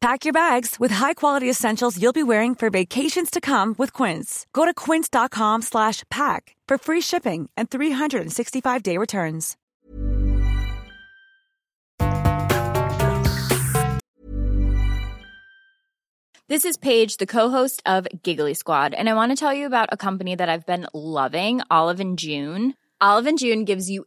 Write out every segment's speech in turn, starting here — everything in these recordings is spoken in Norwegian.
Pack your bags with high-quality essentials you'll be wearing for vacations to come with Quince. Go to quince.com slash pack for free shipping and 365-day returns. This is Paige, the co-host of Giggly Squad, and I want to tell you about a company that I've been loving, Olive June. Olive June gives you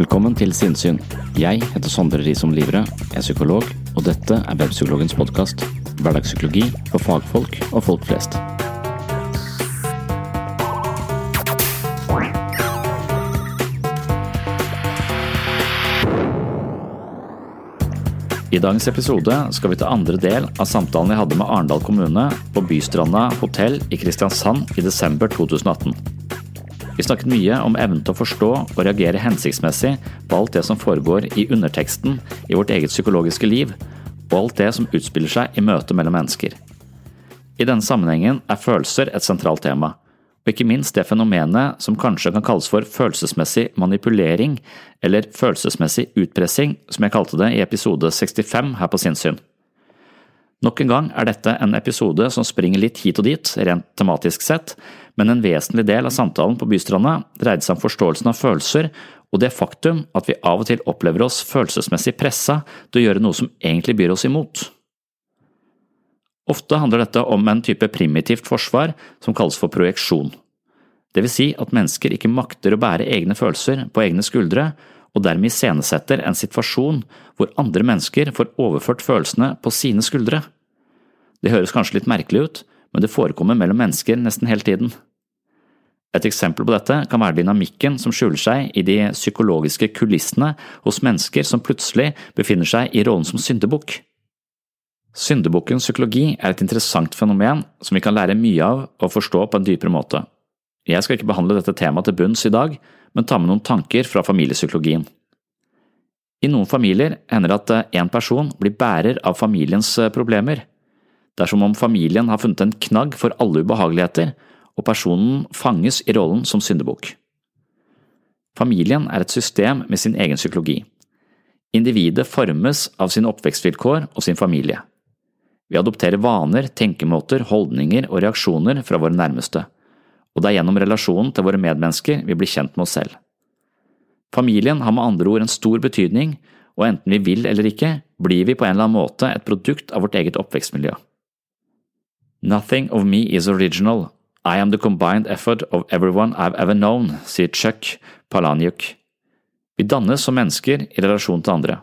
Velkommen til Sinnsyn. Jeg heter Sondre Risom Livre, er psykolog, og dette er Webpsykologens podkast. Hverdagspsykologi for fagfolk og folk flest. I dagens episode skal vi ta andre del av samtalen jeg hadde med Arendal kommune på Bystranda hotell i Kristiansand i desember 2018. Vi snakket mye om evnen til å forstå og reagere hensiktsmessig på alt det som foregår i underteksten i vårt eget psykologiske liv, og alt det som utspiller seg i møtet mellom mennesker. I denne sammenhengen er følelser et sentralt tema, og ikke minst det fenomenet som kanskje kan kalles for følelsesmessig manipulering, eller følelsesmessig utpressing, som jeg kalte det i episode 65 her på Sinnssyn. Nok en gang er dette en episode som springer litt hit og dit, rent tematisk sett, men en vesentlig del av samtalen på Bystranda dreide seg om forståelsen av følelser og det faktum at vi av og til opplever oss følelsesmessig pressa til å gjøre noe som egentlig byr oss imot. Ofte handler dette om en type primitivt forsvar som kalles for projeksjon. Det vil si at mennesker ikke makter å bære egne følelser på egne skuldre, og dermed iscenesetter en situasjon hvor andre mennesker får overført følelsene på sine skuldre. Det høres kanskje litt merkelig ut, men det forekommer mellom mennesker nesten hele tiden. Et eksempel på dette kan være dynamikken som skjuler seg i de psykologiske kulissene hos mennesker som plutselig befinner seg i rollen som syndebukk. Syndebukkens psykologi er et interessant fenomen som vi kan lære mye av og forstå på en dypere måte. Jeg skal ikke behandle dette temaet til bunns i dag, men ta med noen tanker fra familiepsykologien. I noen familier hender det at en person blir bærer av familiens problemer. Det er som om familien har funnet en knagg for alle ubehageligheter, og personen fanges i rollen som syndebukk. Familien er et system med sin egen psykologi. Individet formes av sine oppvekstvilkår og sin familie. Vi adopterer vaner, tenkemåter, holdninger og reaksjoner fra våre nærmeste, og det er gjennom relasjonen til våre medmennesker vi blir kjent med oss selv. Familien har med andre ord en stor betydning, og enten vi vil eller ikke, blir vi på en eller annen måte et produkt av vårt eget oppvekstmiljø. Nothing of me is original, I am the combined effort of everyone I've ever known, sier Chuck Palahniuk. Vi dannes som mennesker i relasjon til andre.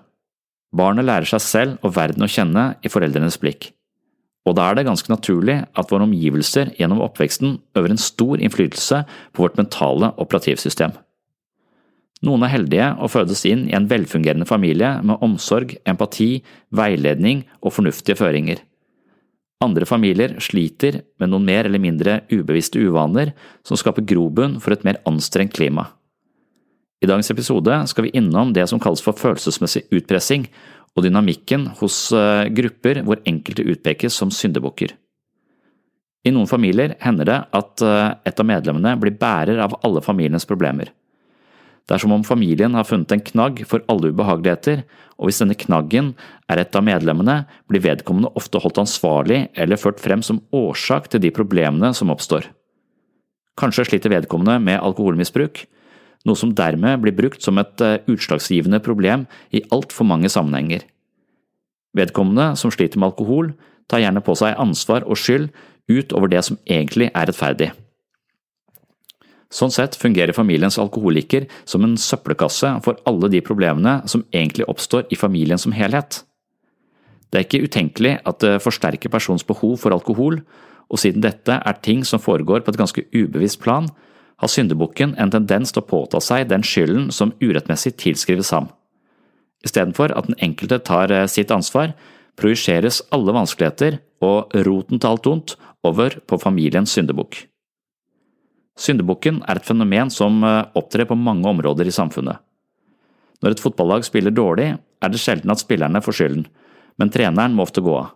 Barnet lærer seg selv og verden å kjenne i foreldrenes blikk og da er det ganske naturlig at våre omgivelser gjennom oppveksten øver en stor innflytelse på vårt mentale operativsystem. Noen er heldige og fødes inn i en velfungerende familie med omsorg, empati, veiledning og fornuftige føringer. Andre familier sliter med noen mer eller mindre ubevisste uvaner som skaper grobunn for et mer anstrengt klima. I dagens episode skal vi innom det som kalles for følelsesmessig utpressing, og dynamikken hos eh, grupper hvor enkelte utpekes som syndebukker. I noen familier hender det at eh, et av medlemmene blir bærer av alle familiens problemer. Det er som om familien har funnet en knagg for alle ubehageligheter, og hvis denne knaggen er et av medlemmene, blir vedkommende ofte holdt ansvarlig eller ført frem som årsak til de problemene som oppstår. Kanskje sliter vedkommende med alkoholmisbruk, noe som dermed blir brukt som et eh, utslagsgivende problem i altfor mange sammenhenger. Vedkommende som sliter med alkohol, tar gjerne på seg ansvar og skyld utover det som egentlig er rettferdig. Sånn sett fungerer familiens alkoholiker som en søppelkasse for alle de problemene som egentlig oppstår i familien som helhet. Det er ikke utenkelig at det forsterker persons behov for alkohol, og siden dette er ting som foregår på et ganske ubevisst plan, har syndebukken en tendens til å påta seg den skylden som urettmessig tilskrives ham. Istedenfor at den enkelte tar eh, sitt ansvar, projiseres alle vanskeligheter og roten til alt ondt over på familiens syndebukk. Syndebukken er et fenomen som eh, opptrer på mange områder i samfunnet. Når et fotballag spiller dårlig, er det sjelden at spillerne får skylden, men treneren må ofte gå av.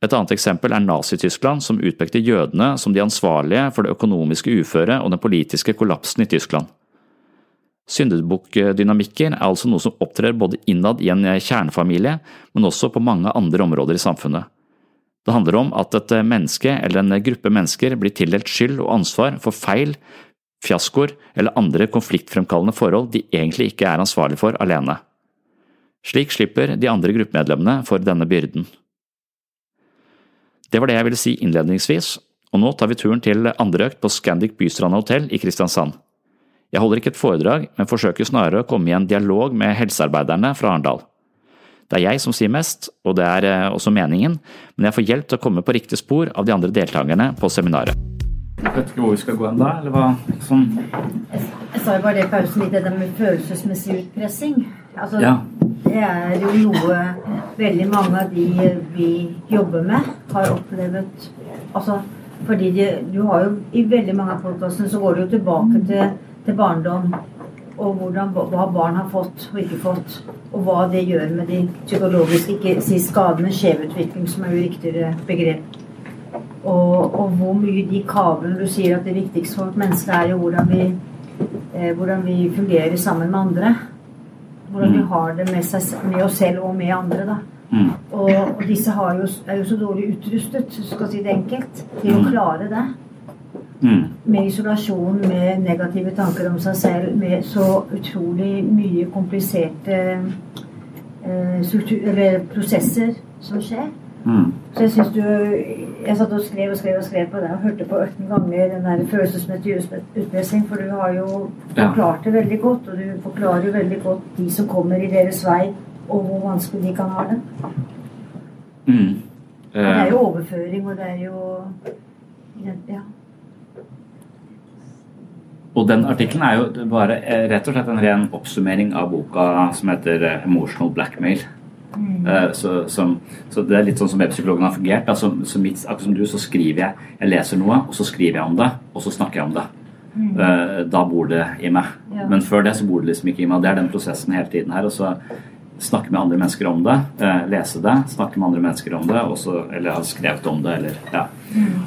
Et annet eksempel er Nazi-Tyskland, som utpekte jødene som de ansvarlige for det økonomiske uføret og den politiske kollapsen i Tyskland. Syndebukkdynamikker er altså noe som opptrer både innad i en kjernefamilie, men også på mange andre områder i samfunnet. Det handler om at et menneske eller en gruppe mennesker blir tildelt skyld og ansvar for feil, fiaskoer eller andre konfliktfremkallende forhold de egentlig ikke er ansvarlig for alene. Slik slipper de andre gruppemedlemmene for denne byrden. Det var det jeg ville si innledningsvis, og nå tar vi turen til andre økt på Scandic Bystranda hotell i Kristiansand. Jeg holder ikke et foredrag, men forsøker snarere å komme i en dialog med helsearbeiderne fra Arendal. Det er jeg som sier mest, og det er eh, også meningen, men jeg får hjelp til å komme på riktig spor av de andre deltakerne på seminaret. Jeg vet ikke hvor vi skal gå ennå, eller hva? Sånn. Jeg sa jo bare det i pausen det der med følelsesmessig utpressing. Altså, Ja. Det er jo noe veldig mange av de vi jobber med, har opplevd Altså, fordi de, du har jo I veldig mange av podkastene så går du jo tilbake til, til barndom. Og hvordan, hva barn har fått og ikke fått. Og hva det gjør med de psykologiske Ikke si skadene, skjevutvikling, som er jo riktigere begrep. Og, og hvor mye de kablene Du sier at det viktigste for et menneske er jo hvordan vi, eh, hvordan vi fungerer sammen med andre. Hvordan vi har det med, seg, med oss selv og med andre. da. Mm. Og, og disse har jo, er jo så dårlig utrustet, skal si det enkelt, til å klare det. Mm. Med isolasjon, med negative tanker om seg selv, med så utrolig mye kompliserte eh, struktur, eller prosesser som skjer. Mm. Så jeg syns du Jeg satt og skrev og skrev og skrev på det og hørte på 18 ganger den der følelsesmessige utpressing, for du har jo forklart det veldig godt, og du forklarer jo veldig godt de som kommer i deres vei, og hvor vanskelig de kan ha det. Mm. Eh. det er Eh, jo overføring, og det er jo Ja. Og den artikkelen er jo bare eh, rett og slett en ren oppsummering av boka som heter eh, 'Emotional Blackmail'. Mm. Så, som, så det er litt sånn som webpsykologen har fungert. Altså, så mitt, akkurat som du, så skriver jeg Jeg leser noe, og så skriver jeg om det, og så snakker jeg om det. Mm. Da bor det i meg. Ja. Men før det så bor det liksom ikke i meg. Det er den prosessen hele tiden her. Og så snakke med andre mennesker om det, eh, lese det, snakke med andre mennesker om det, også, eller ha skrevet om det, eller ja.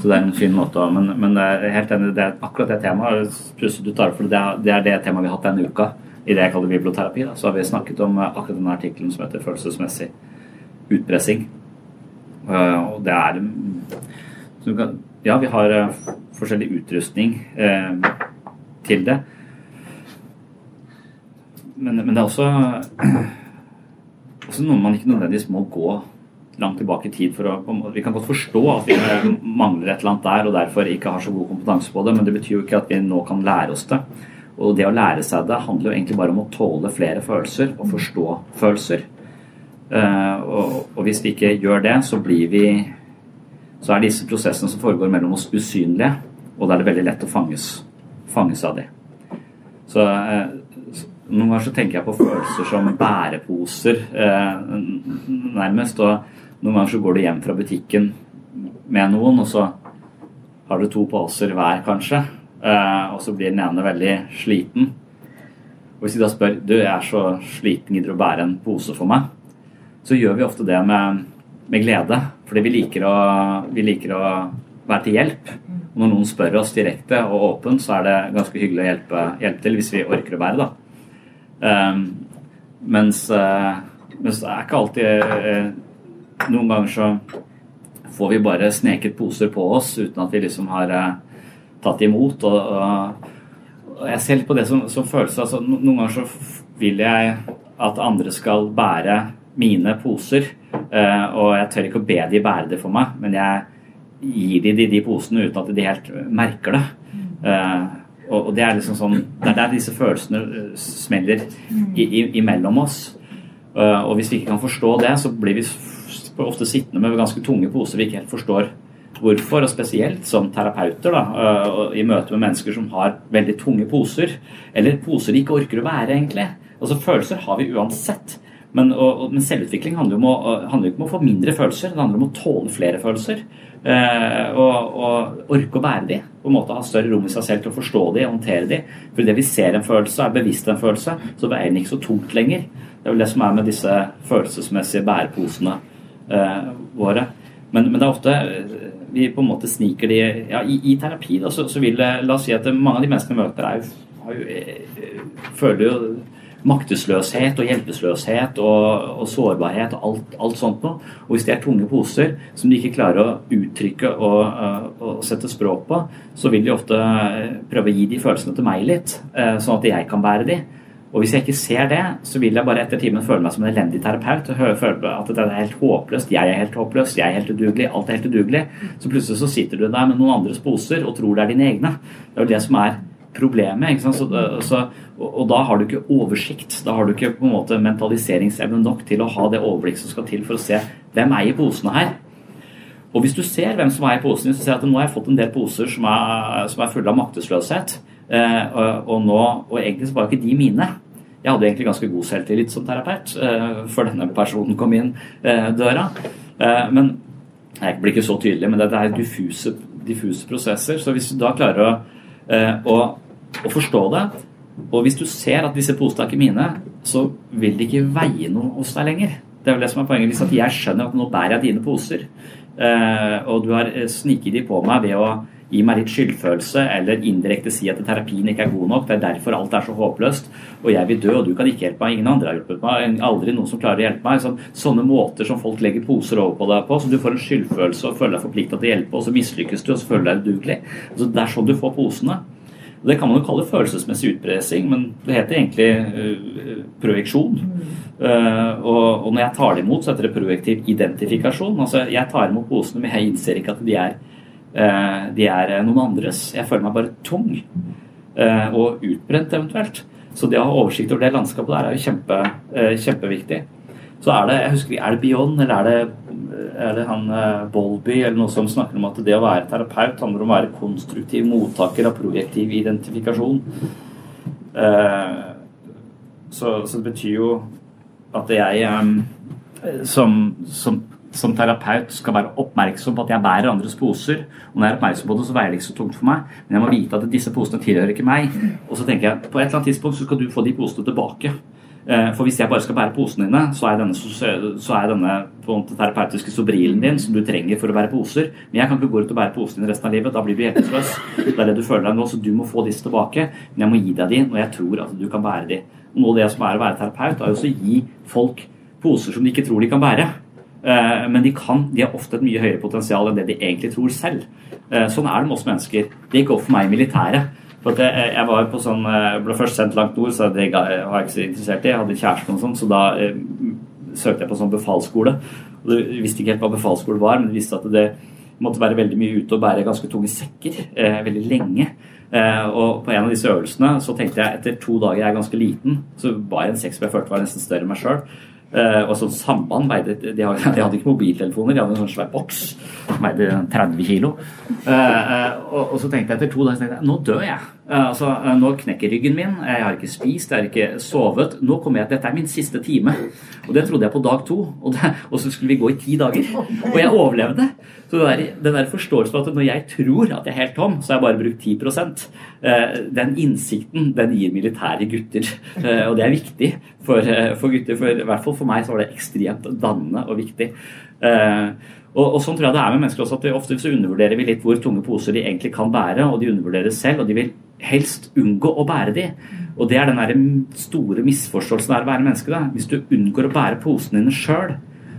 Så det er en fin måte Men, men jeg er helt enig, det er akkurat det temaet du tar for det er, det er det temaet vi har hatt denne uka i det jeg kaller biblioterapi. Da. Så har vi snakket om eh, akkurat denne artikkelen som heter 'Følelsesmessig utpressing'. Eh, og det er så kan, Ja, vi har eh, forskjellig utrustning eh, til det. Men, men det er også, også noe man ikke nødvendigvis må gå langt tilbake i tid for å Vi kan godt forstå at vi mangler et eller annet der og derfor ikke har så god kompetanse på det, men det betyr jo ikke at vi nå kan lære oss det. Og det å lære seg det handler jo egentlig bare om å tåle flere følelser og forstå følelser. Eh, og, hvis vi ikke gjør det, så blir vi så er disse prosessene som foregår mellom oss, usynlige, og da er det veldig lett å fanges, fanges av. Eh, så noen ganger så tenker jeg på følelser som bæreposer, eh, nærmest. Og noen ganger så går du hjem fra butikken med noen, og så har du to poser hver, kanskje. Eh, og så blir den ene veldig sliten. Og hvis de da spør du, jeg er så sliten, gidder du å bære en pose for meg? Så gjør vi ofte det med, med glede, fordi vi liker, å, vi liker å være til hjelp. Og når noen spør oss direkte og åpent, så er det ganske hyggelig å hjelpe, hjelpe til, hvis vi orker å bære, da. Um, mens, eh, mens det er ikke alltid eh, Noen ganger så får vi bare sneket poser på oss uten at vi liksom har eh, tatt imot. Og, og, og jeg ser litt på det som, som følelse. Altså, noen ganger så vil jeg at andre skal bære mine poser. og jeg tør ikke å be de bære det for meg, men jeg gir de de, de posene uten at de helt merker det. Eh, og, og det er liksom sånn Det er der disse følelsene eh, smeller i, i, imellom oss. Uh, og hvis vi ikke kan forstå det, så blir vi ofte sittende med ganske tunge poser vi ikke helt forstår hvorfor. Og spesielt som terapeuter, da, uh, i møte med mennesker som har veldig tunge poser. Eller poser de ikke orker å være, egentlig. Altså Følelser har vi uansett. Men, og, men selvutvikling handler jo om å, handler ikke om å få mindre følelser, det handler om å tåle flere følelser. Eh, og, og orke å bære de. På en måte Ha større rom i seg selv til å forstå de håndtere de. For det vi ser en følelse, er bevisst en følelse, så veier den ikke så tungt lenger. Det er vel det som er med disse følelsesmessige bæreposene eh, våre. Men, men det er ofte eh, vi på en måte sniker de ja, i, I terapi da, så, så vil det La oss si at mange av de menneskene vi møter, er har jo, eh, føler jo maktesløshet og hjelpeløshet og, og sårbarhet og alt, alt sånt noe. Og hvis det er tunge poser som de ikke klarer å uttrykke og, eh, og sette språk på, så vil de ofte eh, prøve å gi de følelsene til meg litt, eh, sånn at jeg kan bære de. Og hvis jeg ikke ser det, så vil jeg bare etter timen føle meg som en elendig terapeut. og føle at det er helt håpløst, jeg er helt håpløs, jeg er helt udugelig, alt er helt udugelig. Så plutselig så sitter du der med noen andres poser og tror det er dine egne. Det er jo det som er problemet. ikke sant? Så, så, og, og, da har du ikke oversikt. Da har du ikke på en måte mentaliseringsevne nok til å ha det overblikk som skal til for å se hvem eier posene her. Og hvis du ser hvem som eier posene, så ser du at nå har jeg fått en del poser som er, som er fulle av maktesløshet. Eh, og, og, nå, og egentlig så var jo ikke de mine. Jeg hadde egentlig ganske god selvtillit som terapeut eh, før denne personen kom inn eh, døra. Uh, men jeg blir ikke så tydelig, men dette er diffuse, diffuse prosesser. Så hvis du da klarer å, å, å, forstå det, og hvis du ser at disse posene er ikke mine, så vil det ikke veie noe hos deg lenger. Det er vel det som er poenget. Hvis at jeg skjønner at nå bærer jeg dine poser, og du har sniket de på meg ved å gi meg litt skyldfølelse, eller indirekte si at terapien ikke er god nok. Det er derfor alt er så håpløst. Og jeg vil dø, og du kan ikke hjelpe meg. Ingen andre har hjulpet meg. Aldri noen som klarer å hjelpe meg. Sånn, sånne måter som folk legger poser over på deg på, så du får en skyldfølelse og føler deg forplikta til å hjelpe, og så mislykkes du, og så føler du deg udugelig. Altså, det er sånn du får posene. Det kan man jo kalle følelsesmessig utpressing, men det heter egentlig uh, projeksjon. Uh, og, og, når jeg tar det imot, så heter det projektiv identifikasjon. Altså, Jeg tar imot posene, men jeg innser ikke at de er uh, de er noen andres. Jeg føler meg bare tung og utbrent eventuelt. Så det å ha oversikt over det landskapet der er jo kjempe, kjempeviktig. Så er det jeg husker, er det Beyond, eller er det, er det han Bolby eller noe som snakker om at det å være terapeut handler om å være konstruktiv mottaker av projektiv identifikasjon. Så, så det betyr jo at jeg som, som som terapeut skal være oppmerksom på at jeg bærer andres poser. Og når jeg er oppmerksom på det, så veier det ikke så tungt for meg. Men jeg må vite at disse posene tilhører ikke meg. Og så tenker jeg på et eller annet tidspunkt så skal du få de posene tilbake. Eh, for hvis jeg bare skal bære posene dine, så er denne, så er denne terapeutiske sobrilen din som du trenger for å bære poser. Men jeg kan ikke gå ut og bære posene dine resten av livet. Da blir du hjelpeløs. Det er det du føler deg nå, så du må få disse tilbake. Men jeg må gi deg de når jeg tror at du kan bære de. Noe av det som er å være terapeut, er jo å gi folk poser som de ikke tror de kan bære. Eh, men de, kan, de har ofte et mye høyere potensial enn det de egentlig tror selv. Eh, sånn er det med oss mennesker. Det gikk opp for meg i militæret. For jeg, jeg var på sånn, jeg ble først sendt langt nord, så det var jeg ikke så interessert i. Jeg hadde kjæreste og sånn, så da eh, søkte jeg på sånn befalsskole. Og jeg visste ikke helt hva befalsskole var, men du visste at det måtte være veldig mye ute og bære ganske tunge sekker eh, veldig lenge. Eh, og på en av disse øvelsene så tenkte jeg etter to dager jeg er ganske liten, så var jeg en sekk som jeg følte var nesten større enn meg sjøl. Uh, og sånn samband veide de, de, hadde ikke mobiltelefoner, de hadde en sånn svær boks som veide 30 kilo. Uh, uh, og, og, så tenkte jeg etter to dager nå dør jeg. Altså, nå knekker ryggen min, jeg har ikke spist, jeg har ikke sovet. Nå kommer jeg til dette er min siste time. Og det trodde jeg på dag to. Og, det, og så skulle vi gå i ti dager. Og jeg overlevde. Så det der, den der forståelsen av at når jeg tror at jeg er helt tom, så har jeg bare brukt 10% Den innsikten den gir militære gutter. Og det er viktig for, for gutter. For, I hvert fall for meg så var det ekstremt dannende og viktig. Og, og, sånn tror jeg det er med mennesker også, at ofte så undervurderer vi litt hvor tunge poser de egentlig kan bære, og de undervurderer selv, og de vil helst unngå å bære de. Og det er den store misforståelsen av å være menneske. Da. Hvis du unngår å bære posene dine sjøl,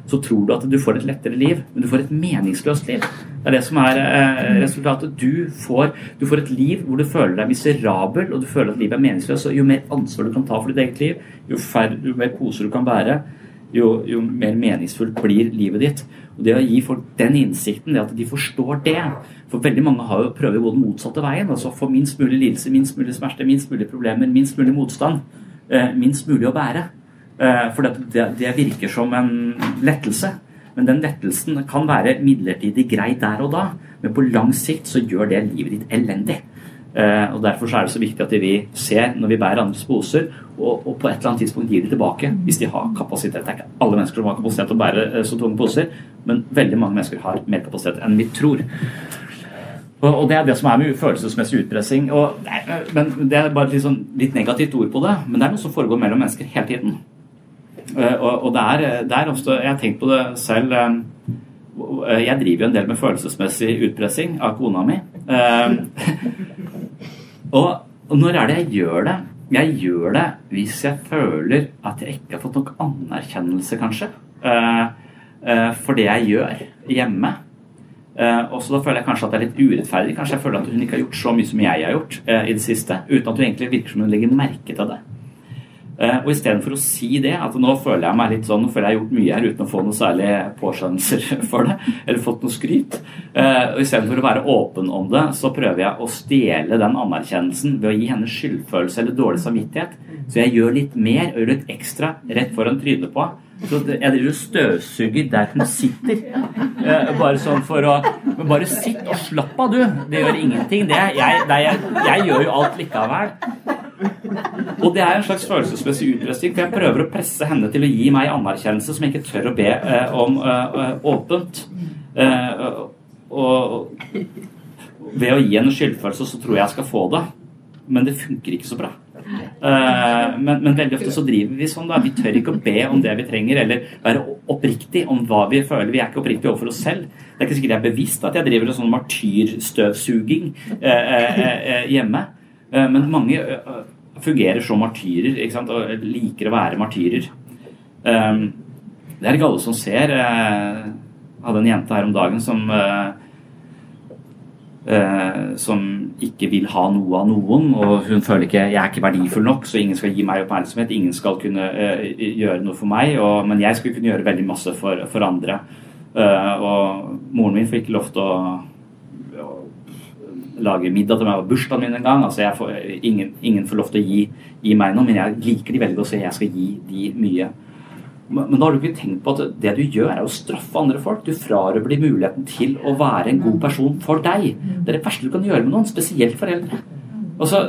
så tror du at du får et lettere liv, men du får et meningsløst liv. Det er det som er eh, resultatet. Du får, du får, et liv hvor du føler deg miserabel, og du føler at livet er meningsløst. Og jo mer ansvar du kan ta for ditt eget liv, jo, færre, jo mer poser du kan bære, jo, jo, mer meningsfullt blir livet ditt. Og Det å gi folk den innsikten, det at de forstår det For veldig mange har jo prøver å gå den motsatte veien. altså Få minst mulig lidelse, minst mulig smerte, minst mulig problemer, minst mulig motstand. Eh, minst mulig å bære. Eh, for det, det virker som en lettelse. Men den lettelsen kan være midlertidig grei der og da, men på lang sikt så gjør det livet ditt elendig. Eh, og Derfor er det så viktig at vi ser når vi bærer andres poser, og, og på et eller annet tidspunkt gir de tilbake hvis de har kapasitet. Det er ikke alle mennesker som har kapasitet til å bære eh, så tunge poser, men veldig mange mennesker har mer kapasitet enn vi tror. Og Det er det som er med følelsesmessig utpressing. Og, men Det er bare litt, sånn, litt negativt ord på det, men det er noe som foregår mellom mennesker hele tiden. Eh, og, det, er, det er ofte Jeg har tenkt på det selv. Jeg driver jo en del med følelsesmessig utpressing av kona mi. Eh, og når er det jeg gjør det? Jeg gjør det hvis jeg føler at jeg ikke har fått nok anerkjennelse, kanskje. For det jeg gjør hjemme. Og så da føler jeg kanskje at det er litt urettferdig. Kanskje jeg føler at hun ikke har gjort så mye som jeg har gjort i det siste. Uten at hun egentlig virker som hun legger merke til det. Eh, og istedenfor å si det, at nå føler jeg meg litt sånn, nå føler jeg har gjort mye her uten å få noe særlig påskjønnelser for det, eller fått noe skryt, eh, og istedenfor å være åpen om det, så prøver jeg å stjele den anerkjennelsen ved å gi henne skyldfølelse eller dårlig samvittighet. Så jeg gjør litt mer og gjør litt ekstra rett foran trynet på så jeg driver og støvsuger der hun sitter. Eh, bare sånn for å Bare sitt og slapp av, du. Det gjør ingenting. Det, jeg, det, jeg, jeg gjør jo alt likevel. Og det er en slags følelsesmessig utpressing, for jeg prøver å presse henne til å gi meg anerkjennelse som jeg ikke tør å be eh, om eh, åpent. Eh, og ved å gi henne skyldfølelse så tror jeg jeg skal få det, men det funker ikke så bra. Uh, men, men, veldig ofte så driver vi sånn. da, Vi tør ikke å be om det vi trenger, eller være oppriktig om hva vi føler. Vi er ikke oppriktige overfor oss selv. Det er ikke sikkert jeg er bevisst at jeg driver en sånn martyrstøvsuging eh, eh, hjemme. men mange fungerer som martyrer ikke sant? og liker å være martyrer. Um, det er ikke alle som ser. Jeg hadde en jente her om dagen som Uh, som ikke vil ha noe av noen. Og hun føler ikke jeg er ikke verdifull nok, så ingen skal gi meg oppmerksomhet. Ingen skal kunne uh, gjøre noe for meg, og, men jeg skulle kunne gjøre veldig masse for, for andre. Uh, og moren min får ikke lov til å lage middag til meg på bursdagen min en gang. Altså får, ingen, ingen, får lov til å gi, gi meg noe, men jeg liker de veldig godt, så jeg skal gi de mye. Men da har du ikke tenkt på at det du gjør, er å straffe andre folk. Du frarøver muligheten til å være en god person for deg. Det er det verste du kan gjøre med noen, spesielt foreldre. Altså,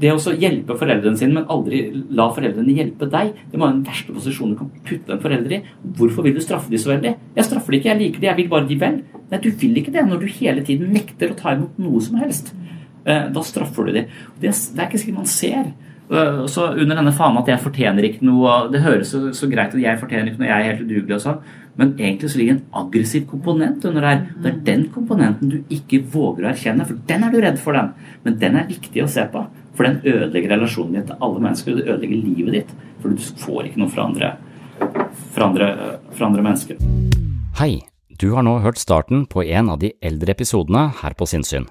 det å hjelpe foreldrene sine, men aldri la foreldrene hjelpe deg, det må være den verste posisjonen du kan putte en forelder i. Hvorfor vil du straffe de så veldig? Jeg straffer de ikke, jeg liker de, jeg vil bare de vel. Nei, du vil ikke det når du hele tiden nekter å ta imot noe som helst. Eh, da straffer du de. Det er ikke sikkert man ser. Øh, så under denne fanen at jeg fortjener ikke noe Det høres så, så greit at jeg fortjener ikke noe, jeg er helt udugelig og sånn, men egentlig så ligger en aggressiv komponent under der. Det er den komponenten du ikke våger å erkjenne, for den er du redd for, den. Men den er viktig å se på, for den ødelegger relasjonen din til alle mennesker, og det ødelegger livet ditt, for du får ikke noe fra andre, fra andre, fra andre mennesker. Hei, du har nå hørt starten på en av de eldre episodene her på Sinnsyn.